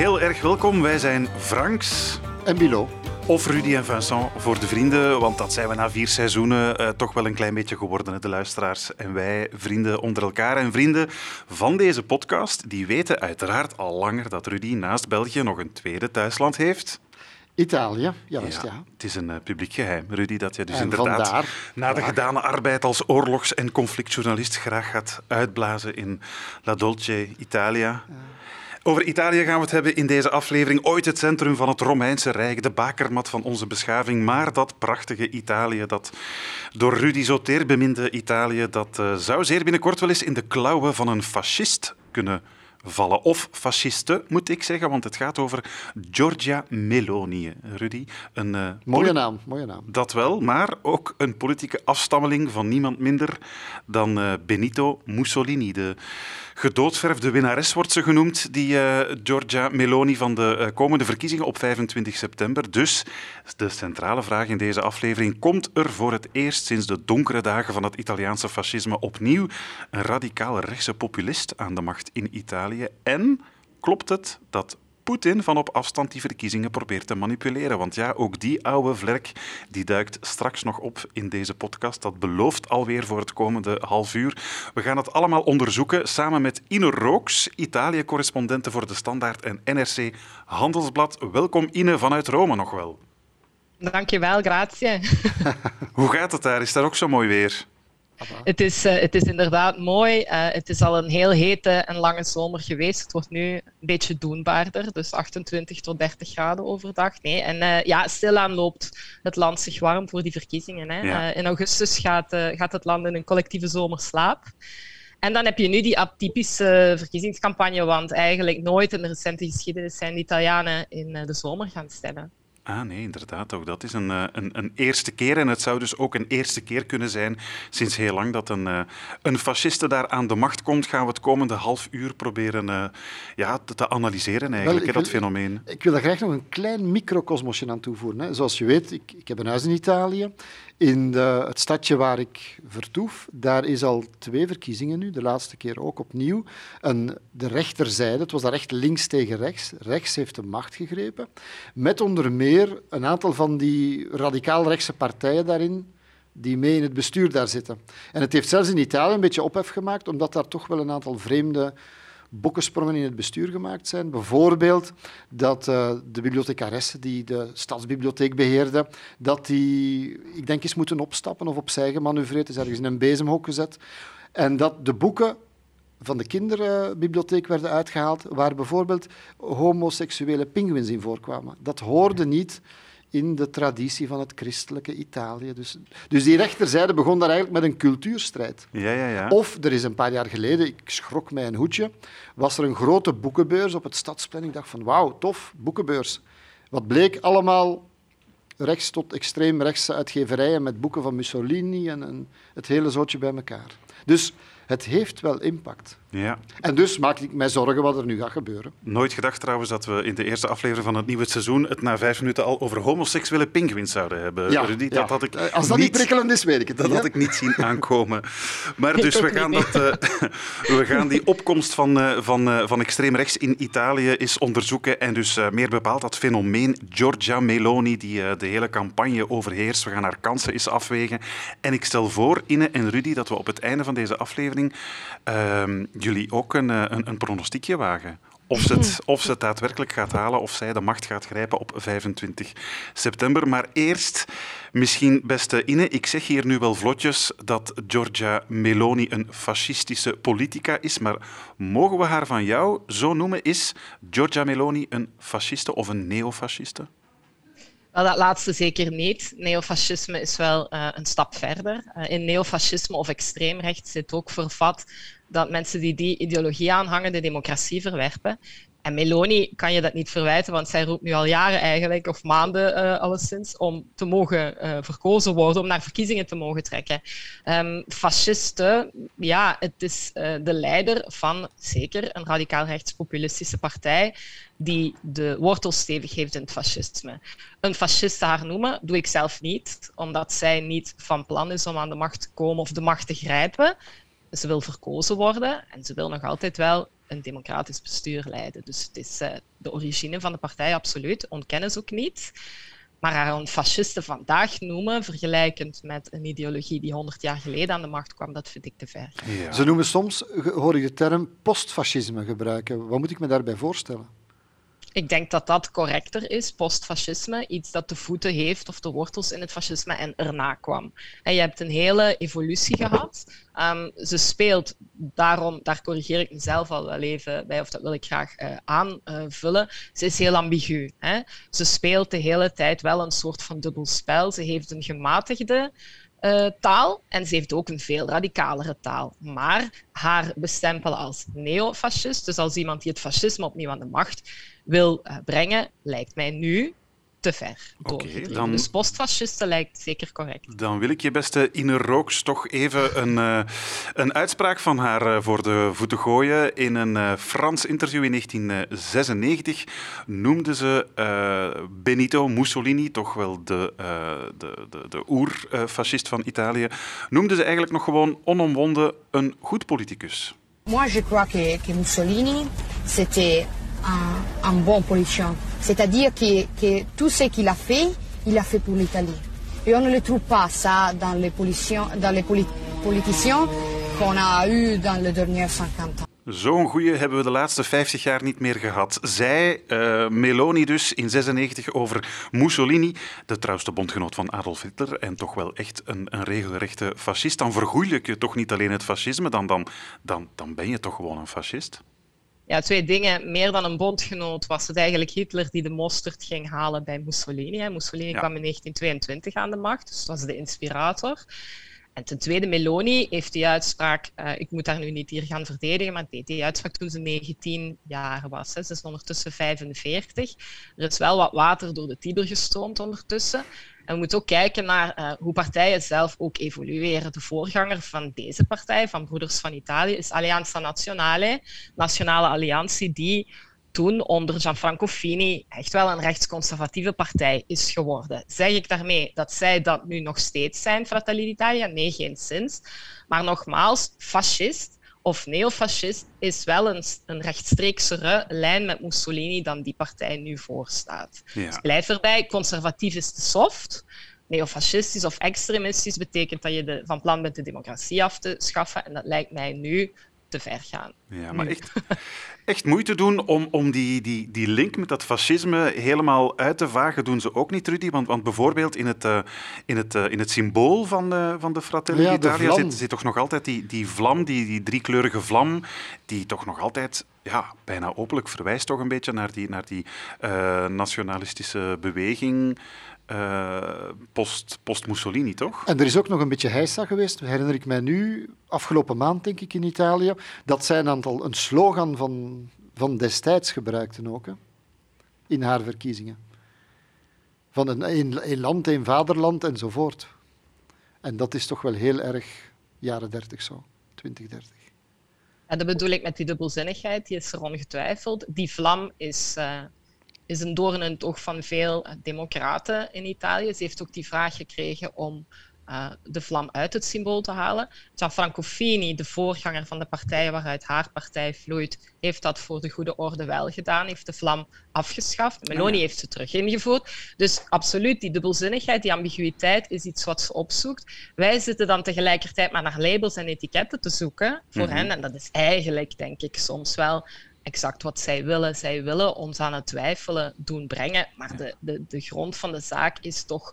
heel erg welkom. Wij zijn Franks. En Bilo. Of Rudy en Vincent voor de vrienden, want dat zijn we na vier seizoenen uh, toch wel een klein beetje geworden, de luisteraars. En wij, vrienden onder elkaar en vrienden van deze podcast, die weten uiteraard al langer dat Rudy naast België nog een tweede thuisland heeft. Italië, juist, ja, ja. Het is een uh, publiek geheim, Rudy, dat je dus en inderdaad vandaar, na de gedane arbeid als oorlogs- en conflictjournalist graag gaat uitblazen in La Dolce Italia. Ja. Over Italië gaan we het hebben in deze aflevering. Ooit het centrum van het Romeinse Rijk, de bakermat van onze beschaving. Maar dat prachtige Italië, dat door Rudy zo teer beminde Italië, dat uh, zou zeer binnenkort wel eens in de klauwen van een fascist kunnen vallen. Of fasciste, moet ik zeggen, want het gaat over Giorgia Meloni, Rudy. Een, uh, mooie naam, mooie naam. Dat wel, maar ook een politieke afstammeling van niemand minder dan uh, Benito Mussolini, de gedoodverfde winnares wordt ze genoemd, die uh, Giorgia Meloni van de komende verkiezingen op 25 september. Dus de centrale vraag in deze aflevering: komt er voor het eerst sinds de donkere dagen van het Italiaanse fascisme opnieuw een radicaal rechtse populist aan de macht in Italië? En klopt het dat Poetin van op afstand die verkiezingen probeert te manipuleren. Want ja, ook die oude vlerk die duikt straks nog op in deze podcast. Dat belooft alweer voor het komende half uur. We gaan het allemaal onderzoeken samen met Ine Rooks, Italië-correspondente voor De Standaard en NRC Handelsblad. Welkom Ine vanuit Rome nog wel. Dankjewel, grazie. Hoe gaat het daar? Is daar ook zo mooi weer? Het is, uh, het is inderdaad mooi. Uh, het is al een heel hete en lange zomer geweest. Het wordt nu een beetje doenbaarder, dus 28 tot 30 graden overdag. Nee. En uh, ja, stilaan loopt het land zich warm voor die verkiezingen. Hè. Ja. in augustus gaat, gaat het land in een collectieve zomerslaap. En dan heb je nu die atypische verkiezingscampagne, want eigenlijk nooit in de recente geschiedenis zijn de Italianen in de zomer gaan stemmen. Ah nee, inderdaad. Ook dat is een, eh, een, een, eerste keer. En het zou dus ook een eerste keer kunnen zijn sinds heel lang dat een, uh, een fasciste daar aan de macht komt. Gaan we het komende half uur proberen uh, ja, te, te, analyseren, eigenlijk, Wel, dat fenomeen. Ik wil daar graag nog een klein microcosmosje aan toevoegen. Hè. Zoals je weet, ik, ik heb een huis in Italië. In de, het stadje waar ik vertoef, daar is al twee verkiezingen nu, de laatste keer ook opnieuw. En de rechterzijde, het was daar echt links tegen rechts, rechts heeft de macht gegrepen, met onder meer een aantal van die radicaal-rechtse partijen daarin, die mee in het bestuur daar zitten. En het heeft zelfs in Italië een beetje ophef gemaakt, omdat daar toch wel een aantal vreemde boekensprongen in het bestuur gemaakt zijn. Bijvoorbeeld dat uh, de bibliothecaresse die de stadsbibliotheek beheerde, dat die, ik denk, eens moeten opstappen of opzij gemanoeuvreerd is, ergens in een bezemhok gezet. En dat de boeken van de kinderbibliotheek werden uitgehaald, waar bijvoorbeeld homoseksuele pinguïns in voorkwamen. Dat hoorde niet in de traditie van het christelijke Italië. Dus, dus die rechterzijde begon daar eigenlijk met een cultuurstrijd. Ja, ja, ja. Of er is een paar jaar geleden, ik schrok mij een hoedje, was er een grote boekenbeurs op het Stadsplein. Ik dacht van wauw, tof, boekenbeurs. Wat bleek allemaal rechts tot extreem rechtse uitgeverijen met boeken van Mussolini en, en het hele zootje bij elkaar. Dus het heeft wel impact. Ja. En dus maak ik mij zorgen wat er nu gaat gebeuren. Nooit gedacht trouwens dat we in de eerste aflevering van het nieuwe seizoen het na vijf minuten al over homoseksuele pinguïns zouden hebben. Ja, Rudy, dat had ik eh, Als dat niet prikkelend is, weet ik het Dat had ik niet zien aankomen. Maar dus we gaan, dat, uh, we gaan die opkomst van, uh, van, van extreem rechts in Italië eens onderzoeken. En dus meer bepaald dat fenomeen Giorgia Meloni, die de hele campagne overheerst. We gaan haar kansen eens afwegen. En ik stel voor, Inne en Rudy, dat we op het einde van deze aflevering ehm, jullie ook een, eh, een, een pronostiekje wagen. Of ze, het, of ze het daadwerkelijk gaat halen, of zij de macht gaat grijpen op 25 september. Maar eerst, misschien beste Inne, ik zeg hier nu wel vlotjes dat Giorgia Meloni een fascistische politica is, maar mogen we haar van jou zo noemen? Is Giorgia Meloni een fasciste of een neofasciste? Wel, dat laatste zeker niet. Neofascisme is wel uh, een stap verder. Uh, in neofascisme of extreemrecht zit ook vervat dat mensen die die ideologie aanhangen de democratie verwerpen. En Meloni kan je dat niet verwijten, want zij roept nu al jaren eigenlijk, of maanden uh, alleszins, om te mogen uh, verkozen worden, om naar verkiezingen te mogen trekken. Um, fascisten, ja, het is uh, de leider van zeker een radicaal rechtspopulistische partij die de wortels stevig heeft in het fascisme. Een fascist haar noemen doe ik zelf niet, omdat zij niet van plan is om aan de macht te komen of de macht te grijpen. Ze wil verkozen worden en ze wil nog altijd wel een democratisch bestuur leiden. Dus het is de origine van de partij, absoluut. Ontkennen ze ook niet. Maar haar een fascisten vandaag noemen, vergelijkend met een ideologie die 100 jaar geleden aan de macht kwam, dat vind ik te ver. Ze noemen soms, hoor ik de term postfascisme gebruiken. Wat moet ik me daarbij voorstellen? Ik denk dat dat correcter is, postfascisme, iets dat de voeten heeft of de wortels in het fascisme en erna kwam. En je hebt een hele evolutie gehad. Um, ze speelt, daarom, daar corrigeer ik mezelf al wel even bij, of dat wil ik graag uh, aanvullen. ze is heel ambigu. Hè? Ze speelt de hele tijd wel een soort van dubbelspel. Ze heeft een gematigde uh, taal en ze heeft ook een veel radicalere taal. Maar haar bestempelen als neofascist, dus als iemand die het fascisme opnieuw aan de macht wil uh, brengen, lijkt mij nu te ver. Okay, dan, dus postfascisten lijkt zeker correct. Dan wil ik je beste Ine Rooks toch even een, uh, een uitspraak van haar uh, voor de voeten gooien. In een uh, Frans interview in 1996 noemde ze Benito Mussolini, toch wel de, de, de, de oerfascist van Italië, noemde ze eigenlijk nog gewoon onomwonden een goed politicus. Moi, je crois que, que Mussolini, c'était un, un bon politicien. C'est-à-dire que, que, tout ce qu'il a fait, il a fait pour l'Italie. Et on ne le trouve pas ça dans les, dans les politiciens qu'on a eu dans les derniers 50 ans. Zo'n goeie hebben we de laatste 50 jaar niet meer gehad. Zij, uh, Meloni dus, in 96 over Mussolini, de trouwste bondgenoot van Adolf Hitler en toch wel echt een, een regelrechte fascist. Dan vergoeilijk je toch niet alleen het fascisme, dan, dan, dan, dan ben je toch gewoon een fascist? Ja, twee dingen. Meer dan een bondgenoot was het eigenlijk Hitler die de mosterd ging halen bij Mussolini. Mussolini kwam in 1922 aan de macht, dus was de inspirator. En ten tweede, Meloni heeft die uitspraak, uh, ik moet daar nu niet hier gaan verdedigen, maar deed die uitspraak toen ze 19 jaar was. Hè. Ze is ondertussen 45. Er is wel wat water door de Tiber gestroomd ondertussen. En we moeten ook kijken naar uh, hoe partijen zelf ook evolueren. De voorganger van deze partij, van Broeders van Italië, is Alleanza Nazionale, Nationale Alliantie, die toen onder Gianfranco Fini echt wel een rechtsconservatieve partij is geworden. Zeg ik daarmee dat zij dat nu nog steeds zijn, Fratelli d'Italia? Nee, geen zins. Maar nogmaals, fascist of neofascist is wel een, een rechtstreeksere lijn met Mussolini dan die partij nu voorstaat. Ja. Dus blijf erbij, conservatief is te soft. Neofascistisch of extremistisch betekent dat je de, van plan bent de democratie af te schaffen. En dat lijkt mij nu te ver gaan. Ja, maar echt, echt moeite doen om, om die, die, die link met dat fascisme helemaal uit te vagen, doen ze ook niet, Rudy. Want, want bijvoorbeeld in het, uh, in het, uh, in het symbool van de, van de Fratelli ja, d'Italia zit, zit, toch nog altijd die, die vlam, die, die driekleurige vlam, die toch nog altijd ja, bijna openlijk verwijst toch een beetje naar die, naar die uh, nationalistische beweging. Uh, post, post Mussolini, toch? En er is ook nog een beetje heisa geweest, herinner ik mij nu, afgelopen maand denk ik in Italië, dat zij een aantal een slogan van, van destijds gebruikten ook, hè, in haar verkiezingen. Van een, een, een land, een vaderland enzovoort. En dat is toch wel heel erg jaren 30 zo, 2030. En dat bedoel ik met die dubbelzinnigheid, die is er ongetwijfeld. Die vlam is... Uh is een doorn in het oog van veel democraten in Italië. Ze heeft ook die vraag gekregen om uh, de vlam uit het symbool te halen. Gianfranco Fini, de voorganger van de partij waaruit haar partij vloeit, heeft dat voor de goede orde wel gedaan, heeft de vlam afgeschaft. Meloni heeft ze terug ingevoerd. Dus absoluut, die dubbelzinnigheid, die ambiguïteit is iets wat ze opzoekt. Wij zitten dan tegelijkertijd maar naar labels en etiketten te zoeken voor mhm. hen. En dat is eigenlijk, denk ik, soms wel exact wat zij willen. Zij willen ons aan het twijfelen doen brengen. Maar de, de, de grond van de zaak is toch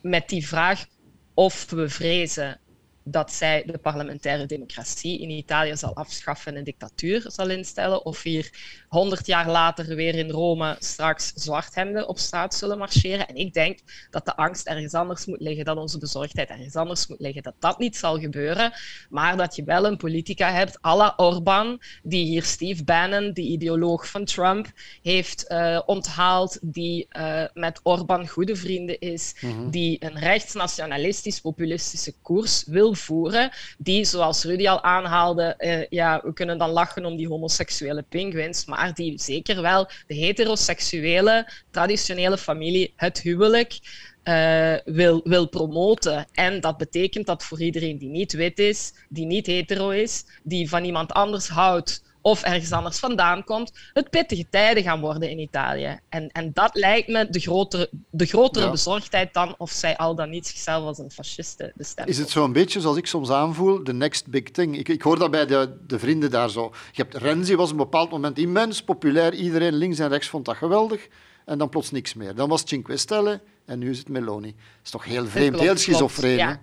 met die vraag of we vrezen dat zij de parlementaire democratie in Italië zal afschaffen en een dictatuur zal instellen, of hier honderd jaar later weer in Rome straks zwarthemden op straat zullen marcheren. En ik denk dat de angst ergens anders moet liggen, dat onze bezorgdheid ergens anders moet liggen, dat dat niet zal gebeuren, maar dat je wel een politica hebt, à la Orbán, die hier Steve Bannon, die ideoloog van Trump, heeft uh, onthaald, die uh, met Orbán goede vrienden is, mhm. die een rechtsnationalistisch populistische koers wil voeren, die, zoals Rudy al aanhaalde, uh, ja, we kunnen dan lachen om die homoseksuele penguins, maar die zeker wel de heteroseksuele, traditionele familie, het huwelijk, uh, wil, wil promoten. En dat betekent dat voor iedereen die niet wit is, die niet hetero is, die van iemand anders houdt of ergens anders vandaan komt, het pittige tijden gaan worden in Italië. En, en dat lijkt me de grotere, de grotere bezorgdheid dan of zij al dan niet zichzelf als een fasciste bestemmen. Is het zo'n beetje zoals ik soms aanvoel, de next big thing? Ik, ik hoor dat bij de, de vrienden daar zo. Je hebt Renzi, was op een bepaald moment immens populair. Iedereen links en rechts vond dat geweldig. En dan plots niks meer. Dan was Cinque Stelle en nu is het Meloni. Dat is toch heel vreemd, heel schizofreen. Ja.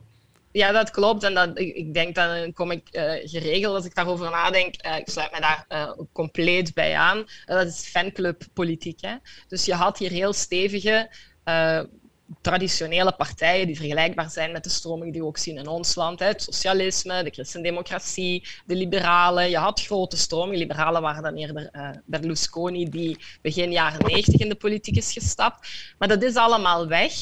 Ja, dat klopt. En dat, ik, denk, dan kom ik uh, geregeld als ik daarover nadenk. Uh, ik sluit me daar compleet bij aan. dat is fanclubpolitiek. Hè? Dus je had hier heel stevige traditionele partijen die vergelijkbaar zijn met de stromingen die we ook zien in ons land. Hè. Het socialisme, de christendemocratie, de liberalen. Je had grote stromingen. Liberalen waren dan eerder uh, Berlusconi, die begin jaren 90 in de politiek is gestapt. Maar dat is allemaal weg.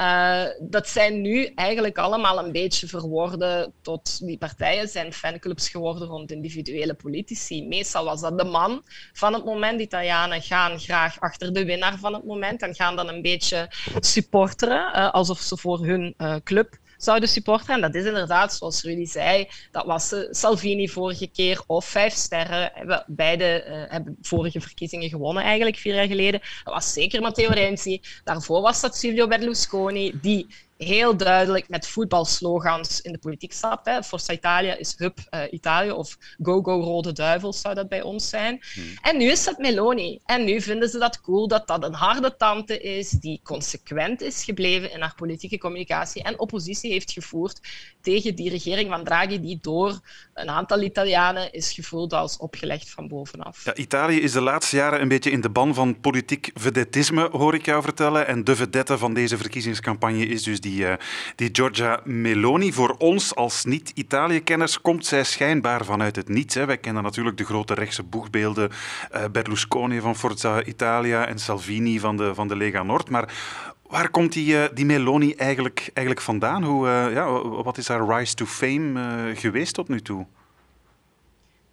Uh, dat zijn nu eigenlijk allemaal een beetje verworden tot die partijen zijn fanclubs geworden rond individuele politici. Meestal was dat de man van het moment. Italianen gaan graag achter de winnaar van het moment en gaan dan een beetje supporteren, uh, alsof ze voor hun uh, club zouden supporteren. En dat is inderdaad, zoals Rudy zei, dat was Salvini vorige keer of Vijf Sterren. Hebben beide uh, hebben vorige verkiezingen gewonnen, eigenlijk vier jaar geleden. Dat was zeker Matteo Renzi. Daarvoor was dat Silvio Berlusconi, die heel duidelijk met voetbalslogans in de politiek stapt. Hè. Forza Italia is Hub uh, Italië of Go Go Rode Duivels zou dat bij ons zijn. Hmm. En nu is dat Meloni. En nu vinden ze dat cool dat dat een harde tante is die consequent is gebleven in haar politieke communicatie en oppositie heeft gevoerd tegen die regering van Draghi die door een aantal Italianen is gevoeld als opgelegd van bovenaf. Ja, Italië is de laatste jaren een beetje in de ban van politiek vedettisme, hoor ik jou vertellen. En de vedette van deze verkiezingscampagne is dus die uh, die Giorgia Meloni. Voor ons als niet-Italië-kenners komt zij schijnbaar vanuit het niets. Hè. Wij kennen natuurlijk de grote rechtse boegbeelden uh, Berlusconi van Forza Italia en Salvini van de, van de Lega Nord. Maar Waar komt die, uh, die Meloni eigenlijk, eigenlijk vandaan? Hoe, uh, ja, wat is haar rise to fame uh, geweest tot nu toe?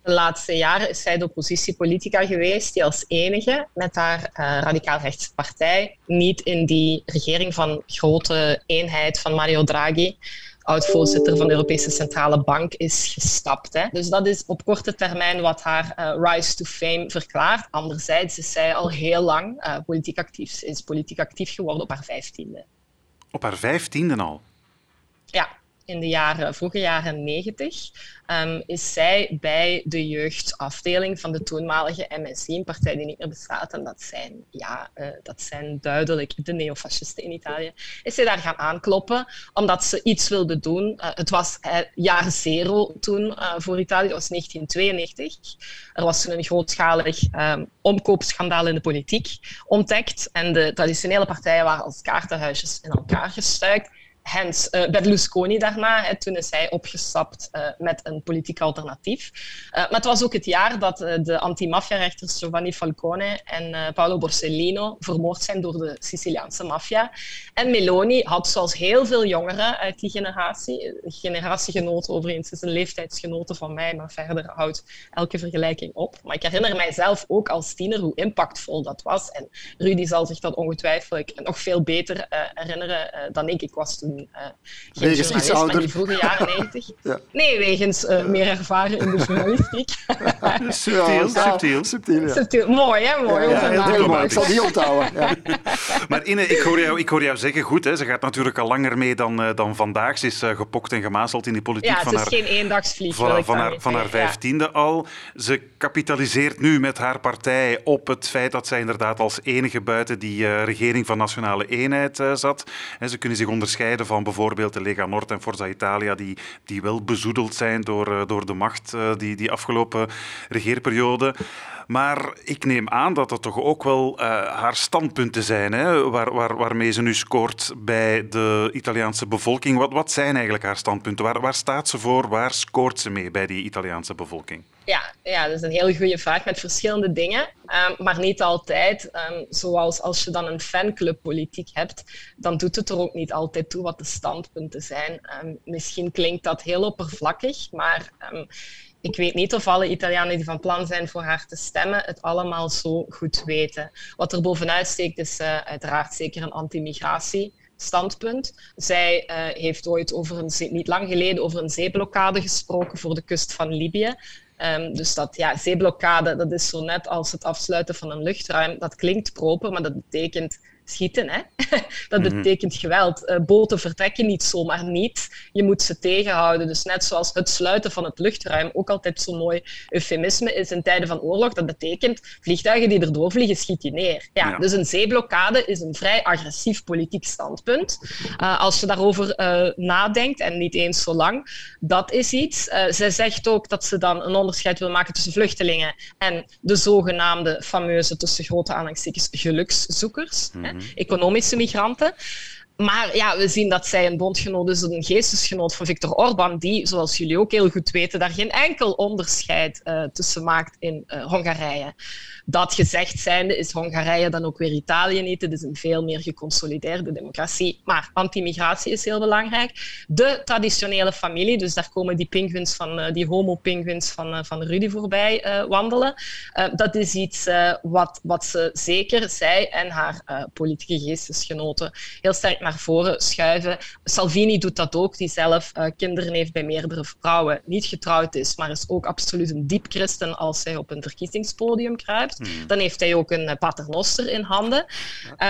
De laatste jaren is zij de oppositiepolitica geweest die als enige met haar uh, radicaal-rechtse partij niet in die regering van grote eenheid van Mario Draghi, oud-voorzitter van de Europese Centrale Bank, is gestapt. Hè. Dus dat is op korte termijn wat haar uh, rise to fame verklaart. Anderzijds is zij al heel lang uh, politiek actief. is politiek actief geworden op haar vijftiende. Op haar vijftiende al? Ja, in de jaren, vroege jaren negentig, um, is zij bij de jeugdafdeling van de toenmalige MSI, een partij die niet meer bestaat, en dat zijn, ja, uh, dat zijn duidelijk de neofascisten in Italië, is zij daar gaan aankloppen, omdat ze iets wilde doen. Uh, het was uh, jaar zero toen voor Italië, dat was 1992. Er was toen een grootschalig um, omkoopschandaal in de politiek ontdekt en de traditionele partijen waren als kaartenhuisjes in elkaar gestuikt. Hens uh, Berlusconi daarna. Hè, toen is hij opgestapt uh, met een politiek alternatief. Uh, maar het was ook het jaar dat de anti-mafia-rechters Giovanni Falcone en Paolo Borsellino vermoord zijn door de Siciliaanse maffia. En Meloni had, zoals heel veel jongeren uit die generatie, generatiegenoten overigens, is een leeftijdsgenote van mij, maar verder houdt elke vergelijking op. Maar ik herinner mijzelf ook als tiener hoe impactvol dat was. En Rudy zal zich dat ongetwijfeld nog veel beter herinneren dan ik. Ik was toen uh, wegens iets ouder. die vroege jaren 90. ja. Nee, wegens uh, meer ervaren in de journalistiek. subtiel, subtiel. Subtiel, ja. subtiel. Mooi, hè? Mooi. Ja, ja, heel mooi. Ik zal die onthouden. Ja. maar Ine, ik hoor, jou, ik hoor jou zeggen, goed, hè, ze gaat natuurlijk al langer mee dan, uh, dan vandaag. Ze is uh, gepokt en gemazeld in die politiek ja, van het haar... is geen eendagsvlieg. Van, van, haar, van haar vijftiende al. Ze kapitaliseert nu met haar partij op het feit dat zij inderdaad als enige buiten die regering van nationale eenheid zat. En ze kunnen zich onderscheiden van bijvoorbeeld de Lega Nord en Forza Italia, die, die wel bezoedeld zijn door, eh, door de macht uh, die, die afgelopen regeerperiode. Maar ik neem aan dat dat toch ook wel uh, haar standpunten zijn, hè, waar, waar, waarmee ze nu scoort bij de Italiaanse bevolking. Wat, wat zijn eigenlijk haar standpunten? Waar, waar staat ze voor? Waar scoort ze mee bij die Italiaanse bevolking? Ja, ja, dat is een hele goede vraag met verschillende dingen, um, maar niet altijd. Um, zoals als je dan een fanclubpolitiek hebt, dan doet het er ook niet altijd toe wat de standpunten zijn. Um, misschien klinkt dat heel oppervlakkig, maar ik weet niet of alle Italianen die van plan zijn voor haar te stemmen het allemaal zo goed weten. Wat er bovenuit steekt is uh, uiteraard zeker een anti-migratie standpunt. Zij uh, heeft ooit over een, niet lang geleden over een zeeblokkade gesproken voor de kust van Libië. Ehm, dus dat ja, zeeblokkade, dat is zo net als het afsluiten van een luchtruim. Dat klinkt proper, maar dat betekent schieten. Hè? dat mhm. betekent geweld. Uh, boten vertrekken niet zomaar niet. Je moet ze tegenhouden. Dus net zoals het sluiten van het luchtruim ook altijd zo'n mooi eufemisme is in tijden van oorlog. Dat betekent vliegtuigen die erdoor vliegen, schiet je neer. Ja, Dus een zeeblokkade is een vrij agressief politiek standpunt. Uh, als je daarover uh, nadenkt, en niet eens zo lang, dat is iets. zij zegt ook dat ze dan een onderscheid wil maken tussen vluchtelingen en de zogenaamde fameuze, tussen grote aanhalingstekens, gelukszoekers. hè? Economische migranten. Maar ja, we zien dat zij een bondgenoot is, een geestesgenoot van Viktor Orban, die, zoals jullie ook heel goed weten, daar geen enkel onderscheid uh, tussen maakt in uh, Hongarije. Dat gezegd zijnde is Hongarije dan ook weer Italië niet. Het is een veel meer geconsolideerde democratie. Maar anti-migratie is heel belangrijk. De traditionele familie, dus daar komen die pinguïns van, uh, die homo-pinguïns van, van Rudy voorbij wandelen. dat is iets wat, wat ze zeker, zij en haar politieke geestesgenoten, heel sterk naar voren schuiven. Salvini doet dat ook, die zelf uh, kinderen heeft bij meerdere vrouwen, niet getrouwd is, maar is ook absoluut een diep christen als hij op een verkiezingspodium kruipt. Hmm. Dan heeft hij ook een uh, paternoster in handen.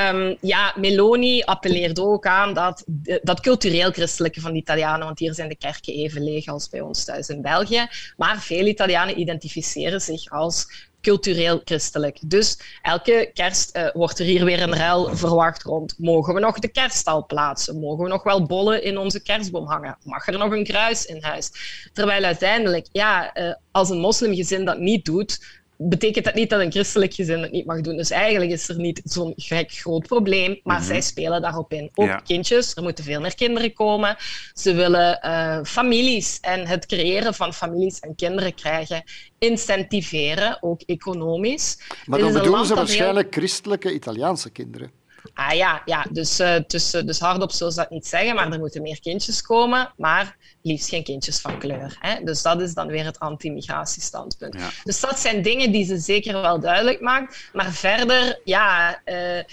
Um, ja, Meloni appelleert ook aan dat, dat cultureel christelijke van de Italianen, want hier zijn de kerken even leeg als bij ons thuis in België, maar veel Italianen identificeren zich als cultureel christelijk. Dus elke kerst uh, wordt er hier weer een ruil verwacht rond. Mogen we nog de kerststal plaatsen? Mogen we nog wel bollen in onze kerstboom hangen? Mag er nog een kruis in huis? Terwijl uiteindelijk, ja, uh, als een moslimgezin dat niet doet, betekent dat niet dat een christelijk gezin het niet mag doen. Dus eigenlijk is er niet zo'n gek groot probleem, maar mhm. zij spelen daarop in. Ook kindjes, er moeten veel meer kinderen komen. Ze willen uh, families en het creëren van families en kinderen krijgen incentiveren, ook economisch. Maar dan bedoelen ze waarschijnlijk christelijke Italiaanse kinderen. Ah ja, ja dus, uh, dus, dus hardop zullen ze dat niet zeggen, maar er moeten meer kindjes komen, maar liefst geen kindjes van kleur. Hè? Dus dat is dan weer het anti-migratiestandpunt. Ja. Dus dat zijn dingen die ze zeker wel duidelijk maakt. Maar verder, ja, uh,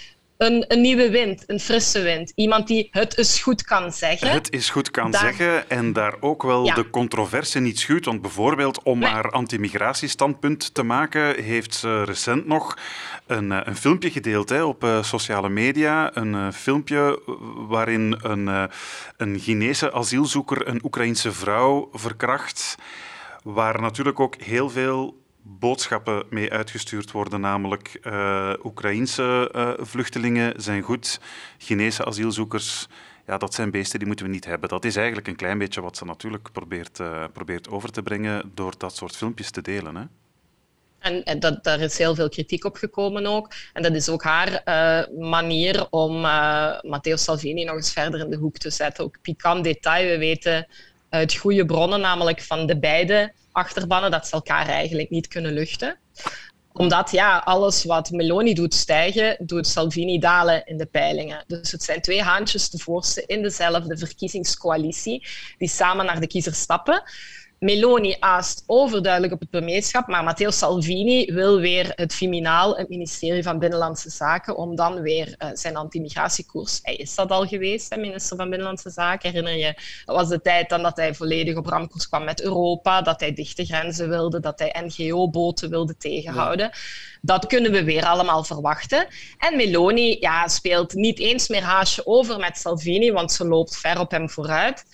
een, een, nieuwe wind, een frisse wind. Iemand die het is goed kan zeggen. Het is goed kan zeggen en daar ook wel de controverse niet schuwt. Want bijvoorbeeld om haar anti-migratiestandpunt te maken, heeft ze recent nog een, eh, een filmpje gedeeld hè, op uh, sociale media. Een uh, filmpje waarin een, uh, een Chinese asielzoeker een Oekraïnse vrouw verkracht. Waar natuurlijk ook heel veel boodschappen mee uitgestuurd worden, namelijk uh, Oekraïnse uh, vluchtelingen zijn goed, Chinese asielzoekers, ja, dat zijn beesten die moeten we niet hebben. Dat is eigenlijk een klein beetje wat ze natuurlijk probeert, uh, probeert over te brengen door dat soort filmpjes te delen. Hè? En, en dat, daar is heel veel kritiek op gekomen ook. En dat is ook haar manier om Matteo Salvini nog eens verder in de hoek te zetten. Ook pikant detail, we weten uit goede bronnen, namelijk van de beide achterbannen, dat ze elkaar eigenlijk niet kunnen luchten omdat ja, alles wat Meloni doet stijgen, doet Salvini dalen in de peilingen. Dus het zijn twee haantjes de in dezelfde verkiezingscoalitie die samen naar de kiezer stappen. Meloni aast overduidelijk op het premierschap, maar Matteo Salvini wil weer het Viminaal, het ministerie van Binnenlandse Zaken, om dan weer uh, zijn anti-migratiekoers. Hij is dat al geweest, hè, minister van Binnenlandse Zaken. Herinner je, dat was de tijd dan dat hij volledig op ramkoers kwam met Europa, dat hij dichte grenzen wilde, dat hij NGO-boten wilde tegenhouden. Dat kunnen we weer allemaal verwachten. En Meloni ja, speelt niet eens meer haasje over met Salvini, want ze loopt ver op hem vooruit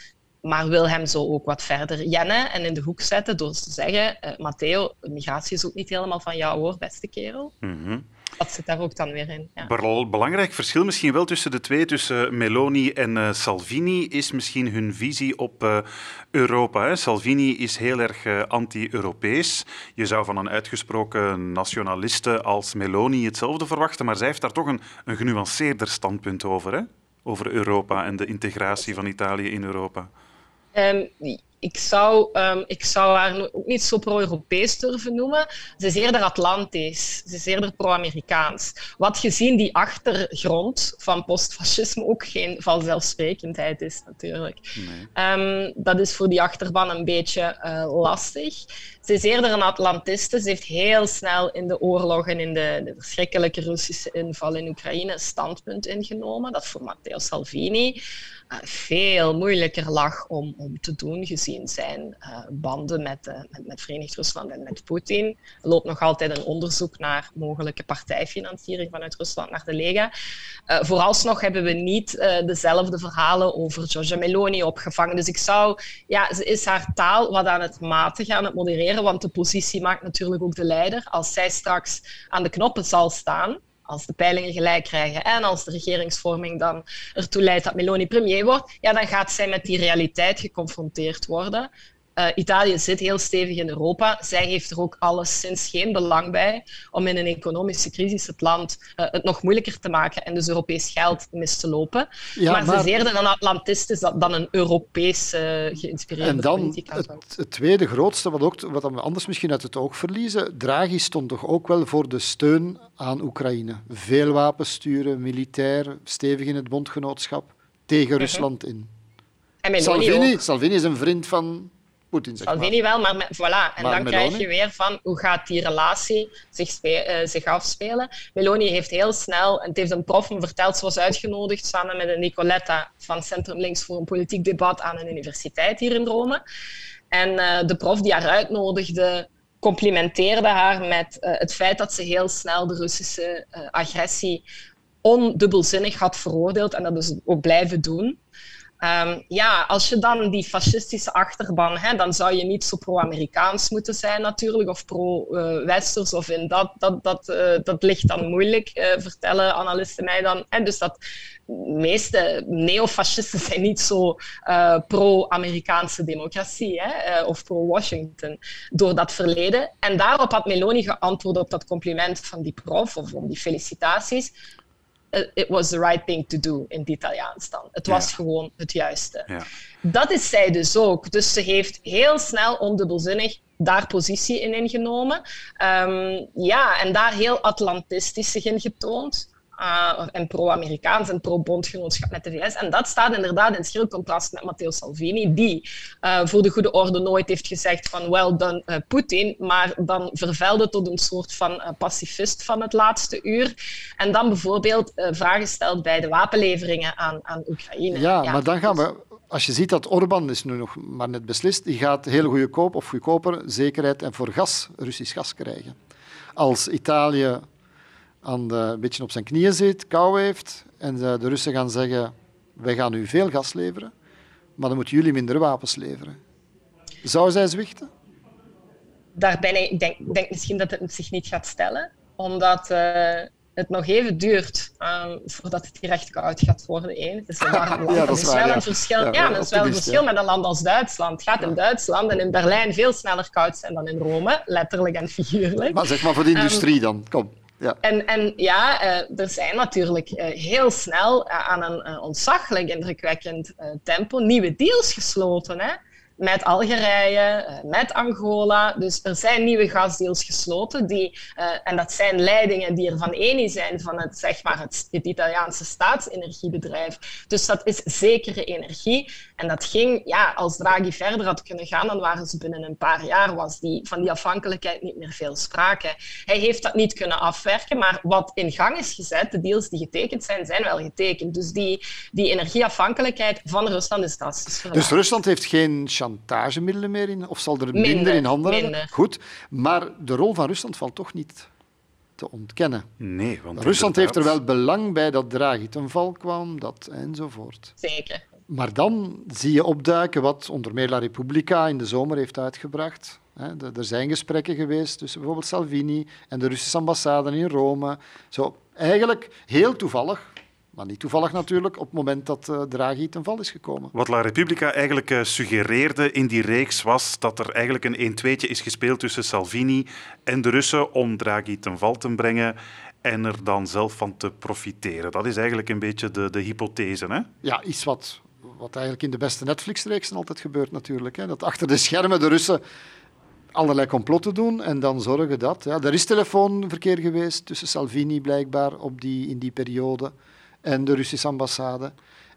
maar wil hem zo ook wat verder jennen en in de hoek zetten door te zeggen, uh, Matteo, migratie is ook niet helemaal van jou hoor, beste kerel. Mm Dat zit daar ook dan weer in. Ja. Belangrijk verschil misschien wel tussen de twee, tussen Meloni en uh, Salvini, is misschien hun visie op uh, Europa. Hè. Salvini is heel erg anti-Europees. Je zou van een uitgesproken nationaliste als Meloni hetzelfde verwachten, maar zij heeft daar toch een, een genuanceerder standpunt over, hè? over Europa en de integratie van Italië in Europa. Um, ik, zou, um, ik zou haar ook niet zo pro-Europees durven noemen. Ze is eerder Atlantisch. Ze is eerder pro-Amerikaans. Wat gezien die achtergrond van postfascisme ook geen vanzelfsprekendheid is, natuurlijk. Nee. Um, dat is voor die achterban een beetje uh, lastig. Ze is eerder een Atlantiste. Ze heeft heel snel in de oorlog en in de, de verschrikkelijke Russische inval in Oekraïne standpunt ingenomen. Dat voor Matteo Salvini. Veel moeilijker lag om, om te doen, gezien zijn banden met, met, met Verenigd Rusland en met Poetin. Er loopt nog altijd een onderzoek naar mogelijke partijfinanciering vanuit Rusland naar de Lega. vooralsnog hebben we niet dezelfde verhalen over Giorgia Meloni opgevangen. Dus ik zou, ja, ze is haar taal wat aan het matigen, aan het modereren, want de positie maakt natuurlijk ook de leider. Als zij straks aan de knoppen zal staan, als de peilingen gelijk krijgen en als de regeringsvorming dan ertoe leidt dat Meloni premier wordt, ja, dan gaat zij met die realiteit geconfronteerd worden. Uh, Italië zit heel stevig in Europa. Zij heeft er ook alleszins geen belang bij om in een economische crisis het land uh, het nog moeilijker te maken en dus Europees geld mis te lopen. Ja, maar, maar, ze is eerder een Atlantist is dan een Europees uh, geïnspireerde En dan het, het, tweede grootste, wat, ook, wat we anders misschien uit het oog verliezen. Draghi stond toch ook wel voor de steun aan Oekraïne. Veel wapens sturen, militair, stevig in het bondgenootschap, tegen mhm. Rusland in. En Salvini, Salvini is een vriend van Poetin, zeg Salvini wel, maar voilà. En dan krijg je weer van hoe gaat die relatie zich, uh, zich afspelen. Meloni heeft heel snel, en het heeft een prof me verteld, ze was uitgenodigd samen met een Nicoletta van Centrum Links voor een politiek debat aan een universiteit hier in Rome. En uh, de prof die haar uitnodigde, complimenteerde haar met uh, het feit dat ze heel snel de Russische agressie ondubbelzinnig had veroordeeld en dat dus ook blijven doen. Um, ja, als je dan die fascistische achterban, dan zou je niet zo pro-Amerikaans moeten zijn natuurlijk, of pro-Westers, of in dat, dat, dat, uh, dat ligt dan moeilijk, uh, vertellen analisten mij dan. Hè, dus dat meeste neofascisten zijn niet zo uh, pro-Amerikaanse democratie hè, of pro-Washington door dat verleden. En daarop had Meloni geantwoord op dat compliment van die prof, of om die felicitaties it was the right thing to do in het Italiaans dan. Het was gewoon het juiste. Ja. Dat is zij dus ook. Dus ze heeft heel snel ondubbelzinnig daar positie in ingenomen. Um, ja, en daar heel atlantistisch zich in getoond. Uh, en pro-Amerikaans en pro-bondgenootschap met de VS. En dat staat inderdaad in schril contrast met Matteo Salvini, die uh, voor de goede orde nooit heeft gezegd van well done uh, Poetin, maar dan vervuilde tot een soort van pacifist van het laatste uur. En dan bijvoorbeeld vragen stelt bij de wapenleveringen aan, aan Oekraïne. Ja, ja, maar dan gaan we als je ziet dat Orbán is nu nog maar net beslist, die gaat heel goedkoop of goedkoper zekerheid en voor gas, Russisch gas krijgen. Als Italië aan de, een beetje op zijn knieën zit, kou heeft, en de, de Russen gaan zeggen, wij gaan u veel gas leveren, maar dan moeten jullie minder wapens leveren. Zou zij zwichten? Daar ben ik, denk, denk misschien dat het zich niet gaat stellen, omdat uh, het nog even duurt um, voordat het hier echt koud gaat worden. Het is een warm land. ja, dat is, wel ja. een verschil, ja, ja dat is wel een verschil met een land als Duitsland. Het gaat in Duitsland en in Berlijn veel sneller koud zijn dan in Rome, letterlijk en figuurlijk. Maar zeg maar voor de industrie um, dan, kom. Ja. En, en ja, uh, er zijn natuurlijk uh, heel snel uh, aan een ontzaglijk indrukwekkend tempo nieuwe deals gesloten. Hè? met Algerije, eh, met Angola. Dus er zijn nieuwe gasdeals gesloten. Die, en dat zijn leidingen die er van ene zijn van het, zeg maar het Italiaanse staatsenergiebedrijf. Dus dat is zekere energie. En dat ging, ja, als Draghi verder had kunnen gaan, dan waren ze binnen een paar jaar was die, van die afhankelijkheid niet meer veel sprake. Hij heeft dat niet kunnen afwerken, maar wat in gang is gezet, de deals die getekend zijn, zijn wel getekend. Dus die, die energieafhankelijkheid van Rusland is drastisch verlaagd. Dus Rusland heeft geen chantagemiddelen meer in, of zal er minder, minder in handen hebben? Goed, maar de rol van Rusland valt toch niet te ontkennen. Nee, want Rusland heeft er wel belang bij dat Draghi ten val kwam, dat enzovoort. Zeker. Maar dan zie je opduiken wat onder meer La Repubblica in de zomer heeft uitgebracht. Er zijn gesprekken geweest tussen bijvoorbeeld Salvini en de Russische ambassade in Rome. Zo, eigenlijk heel toevallig, maar niet toevallig natuurlijk, op het moment dat uh, Draghi ten val is gekomen. Wat La Repubblica eigenlijk uh, suggereerde in die reeks was dat er eigenlijk een 1-2'tje is gespeeld tussen Salvini en de Russen om Draghi ten val te brengen en er dan zelf van te profiteren. Dat is eigenlijk een beetje de, de hypothese. Hè? Ja, iets wat wat eigenlijk in de beste Netflix-reeksen altijd gebeurt natuurlijk. Hè. Dat achter de schermen de Russen allerlei complotten doen en dan zorgen dat... Ja, er is telefoonverkeer geweest tussen Salvini blijkbaar op die, in die periode en de Russische ambassade.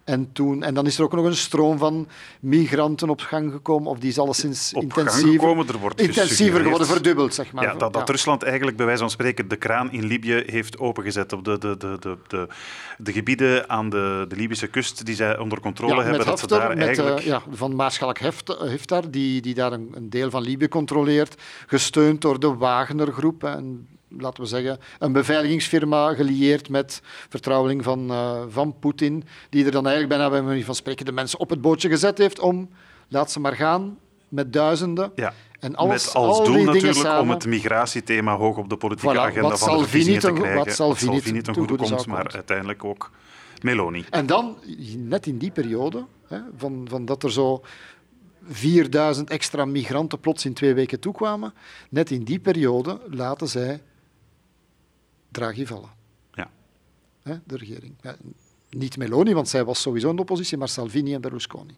En, toen, en dan is er ook nog een stroom van migranten op gang gekomen, of die is alleszins Op intensiever, gekomen, er wordt intensiever geworden, verdubbeld, zeg maar. Ja, dat, dat Rusland eigenlijk bij wijze van spreken de kraan in Libië heeft opengezet op de, de, de, de, de, de gebieden aan de, de Libische kust die zij onder controle Ja, hebben. met Dat ze daar met, eigenlijk... eh, ja, van Maarschalk Heft- Haftar, die, die daar een, een deel van Libië controleert, gesteund door de Wagner-groep. En, laten we zeggen, een beveiligingsfirma gelieerd met vertrouweling van, eh, van Poetin, die er dan eigenlijk bijna bij manier van spreken de mensen op het bootje gezet heeft om, laat ze maar gaan, met duizenden. Ja. En alles, Met als al doel natuurlijk om samen. het migratiethema hoog op de politieke Voilà, agenda van de Salvini te ten- wat krijgen. Salvini ten goede komt, maar uiteindelijk ook Meloni. En dan, net in die periode, hè, van, van dat er zo 4000 extra migranten plots in twee weken toekwamen, net in die periode laten zij Draghi vallen. Ja. Hè, de regering. Ja, niet Meloni, want zij was sowieso in de oppositie, maar Salvini en Berlusconi.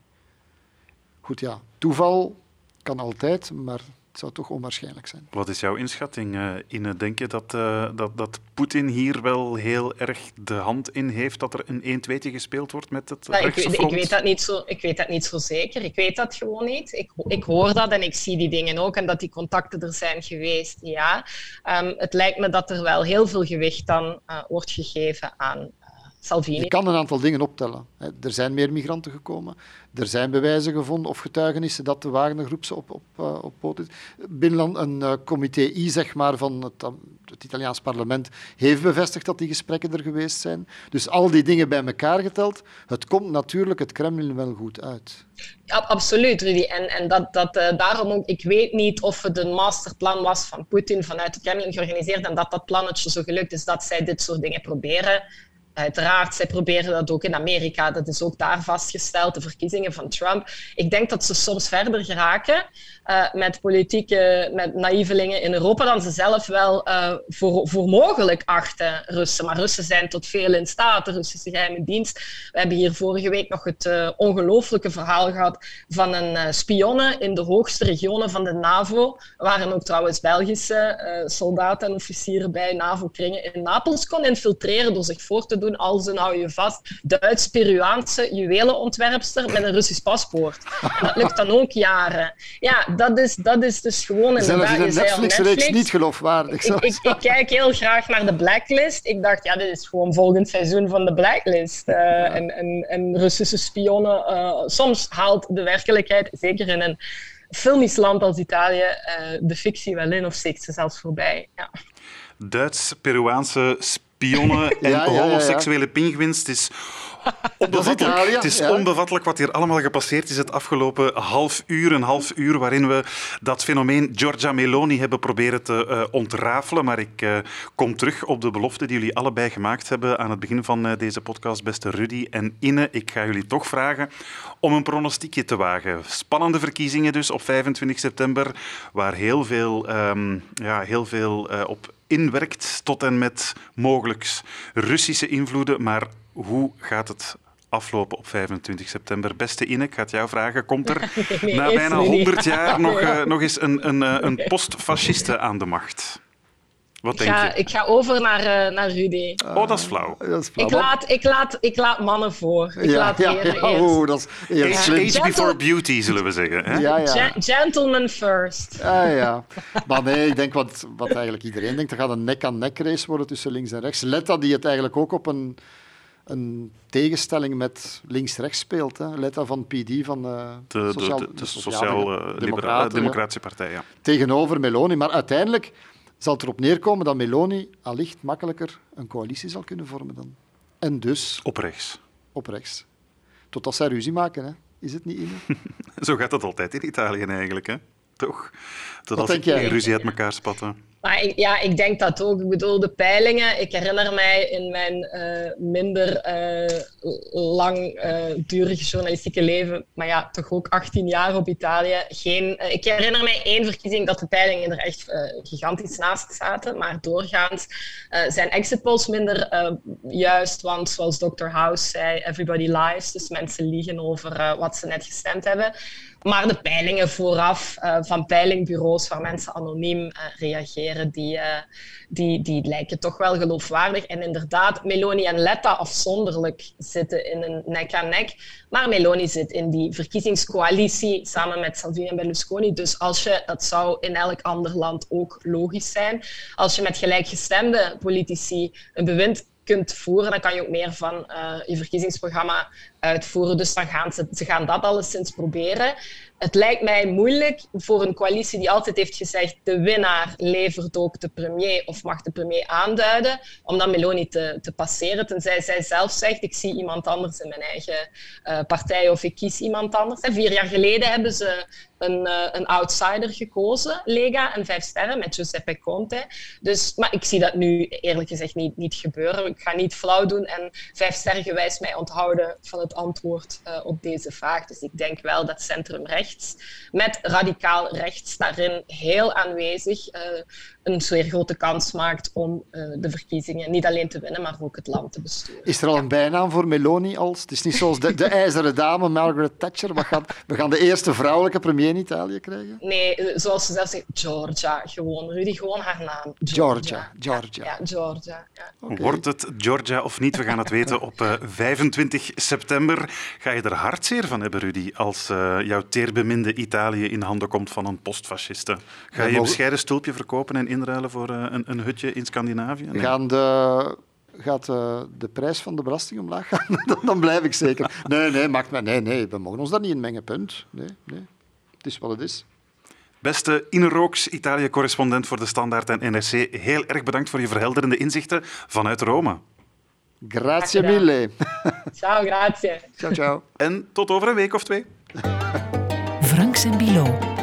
Goed, ja, toeval kan altijd, maar het zou toch onwaarschijnlijk zijn. Wat is jouw inschatting, eh Ine? Denk je dat, eh, dat, dat Poetin hier wel heel erg de hand in heeft dat er een 1-2'tje gespeeld wordt met het Ja, ik, weet, ik, weet dat niet zo, ik weet dat niet zo zeker. Ik weet dat gewoon niet. Ik, ik hoor dat en ik zie die dingen ook en dat die contacten er zijn geweest. Ja. Ehm, het lijkt me dat er wel heel veel gewicht dan eh, wordt gegeven aan Salvini. Je kan een aantal dingen optellen. Er zijn meer migranten gekomen. Er zijn bewijzen gevonden of getuigenissen dat de Wagnergroep ze op, op, eh, op poot is. Binnenland, een eh, comité I zeg maar, van het, eh, het Italiaans parlement heeft bevestigd dat die gesprekken er geweest zijn. Dus al die dingen bij elkaar geteld, het komt natuurlijk het Kremlin wel goed uit. Ja, absoluut, Rudy. En, en dat, dat, daarom ook, ik weet niet of het een masterplan was van Poetin vanuit het Kremlin georganiseerd en dat dat plannetje zo gelukt is dat zij dit soort dingen proberen. Uiteraard, zij proberen dat ook in Amerika. Dat is ook daar vastgesteld, de verkiezingen van Trump. Ik denk dat ze soms verder geraken eh, met politieke, met naïvelingen in Europa dan ze zelf wel eh, voor, voor mogelijk achten, Russen. Maar Russen zijn tot veel in staat, de Russische geheime dienst. We hebben hier vorige week nog het eh, ongelooflijke verhaal gehad van een spionne in de hoogste regionen van de NAVO. Er waren ook trouwens Belgische soldaten en officieren bij NAVO-kringen in Napels kon infiltreren door zich voor te doen als een, hou je vast, Duits-Peruaanse juwelenontwerpster met een Russisch paspoort. En dat lukt dan ook jaren. Ja, dat is, dat is dus gewoon... En Zelfs in een Netflix-reeks niet geloofwaardig. ik, zelfs. ik, ik kijk heel graag naar de Blacklist. Ik dacht, ja, dit is gewoon volgend seizoen van de Blacklist. Eh, en, en, en Russische spionnen. eh, soms haalt de werkelijkheid, zeker in een filmisch land als Italië, eh, de fictie wel in of steekt ze zelfs voorbij. Ja. Duits-Peruaanse spionnen en Ja, ja, ja, ja. homoseksuele pinguïns. Het is onbevattelijk. Italië, het is onbevattelijk wat hier allemaal gepasseerd is het afgelopen half uur. Een half uur waarin we dat fenomeen Giorgia Meloni hebben proberen te eh, ontrafelen. Maar ik eh, kom terug op de belofte die jullie allebei gemaakt hebben aan het begin van eh, deze podcast, beste Rudy en Inne. Ik ga jullie toch vragen om een pronostiekje te wagen. Spannende verkiezingen dus op 25 september, waar heel veel, ehm, ja, heel veel op inwerkt, tot en met mogelijk Russische invloeden. Maar hoe gaat het aflopen op 25 september? Beste Inne, ik ga het jou vragen. Komt er Nee, na bijna nu niet. 100 jaar nog, eh, nog eens een, een, eh, een postfasciste aan de macht? Wat Ik, denk ga, je? ik ga over naar, eh, naar Rudy. Oh, dat is flauw. Dat is flauw. Ik laat, ik, laat, ik laat mannen voor. Ik ja, laat ja, ja, eerst. oeh, dat is Age, age Gentle- before beauty, zullen we zeggen. Hè? Ja, ja. Gen- gentleman first. Ah, ja. Maar nee, ik denk wat, wat eigenlijk iedereen denkt. Er gaat een nek-aan-nek race worden tussen links en rechts. Letta, die het eigenlijk ook op een, een tegenstelling met links-rechts speelt. Hè. Letta van PD, van eh, De, de, Sociaal- de, ja. Democratische Partij, ja. tegenover Meloni. Maar uiteindelijk zal het erop neerkomen dat Meloni allicht makkelijker een coalitie zal kunnen vormen dan. En dus Op rechts. op rechts. Totdat zij ruzie maken, hè. Is het niet, Ine? Zo gaat dat altijd in Italië eigenlijk, hè? Toch? Tot als jij? geen ruzie uit elkaar spatten. Maar ik, ja, ik denk dat ook. Ik bedoel, de peilingen. Ik herinner mij in mijn eh, minder eh, lang eh, durige journalistieke leven, maar ja, toch ook 18 jaar op Italië. Geen, ik herinner mij één verkiezing dat de peilingen er echt gigantisch naast zaten. Maar doorgaans eh, zijn exit polls minder eh, juist, want zoals Dr. House zei, everybody lies. Dus mensen liegen over wat ze net gestemd hebben. Maar de peilingen vooraf uh, van peilingbureaus waar mensen anoniem uh, reageren, die, uh, die, die lijken toch wel geloofwaardig. En inderdaad, Meloni en Letta afzonderlijk zitten in een nek-aan-nek. Maar Meloni zit in die verkiezingscoalitie samen met Salvini en Berlusconi. Dus als je, dat zou in elk ander land ook logisch zijn, als je met gelijkgestemde politici een bewind kunt voeren, dan kan je ook meer van uh, je verkiezingsprogramma uitvoeren. Dus dan gaan ze, ze gaan dat alleszins proberen. Het lijkt mij moeilijk voor een coalitie die altijd heeft gezegd de winnaar levert ook de premier of mag de premier aanduiden, om dan Meloni te, te passeren. Tenzij zij zelf zegt ik zie iemand anders in mijn eigen uh, partij of ik kies iemand anders. Vier jaar geleden hebben ze een, uh, een outsider gekozen, Lega en Vijf Sterren, met Giuseppe Conte. Dus, maar ik zie dat nu eerlijk gezegd niet, niet gebeuren. Ik ga niet flauw doen en Vijf Sterren gewijs mij onthouden van het antwoord uh, op deze vraag. Dus ik denk wel dat met radicaal rechts daarin heel aanwezig. Uh, een zeer grote kans maakt om uh, de verkiezingen niet alleen te winnen, maar ook het land te besturen. Is er al een bijnaam voor Meloni als? Het is niet zoals de, de ijzeren dame Margaret Thatcher. We gaan, we gaan de eerste vrouwelijke premier in Italië krijgen? Nee, zoals ze zelf zegt, Georgia. Gewoon, Rudy, gewoon haar naam. Georgia. Georgia. Ja, ja Georgia. Ja. Okay. Wordt het Georgia of niet? We gaan het weten op uh, 25 september. Ga je er hartzeer van hebben, Rudy, als uh, jouw teerbeminde Italië in handen komt van een postfasciste? Ga je je bescheiden stoelpje verkopen en inruilen voor uh, een, een, hutje in Scandinavië? Nee. Gaan de gaat uh, de prijs van de belasting omlaag gaan, dan, dan, blijf ik zeker. Nee, nee, maakt mij, nee, nee, we mogen ons daar niet in mengen, punt. Nee, nee. Het is wat het is. Beste Ine Rooks, Italië-correspondent voor de Standaard en NRC, heel erg bedankt voor je verhelderende inzichten vanuit Rome. Grazie mille. Ciao, grazie. Ciao, ciao. En tot over een week of twee. Franks en Bilo.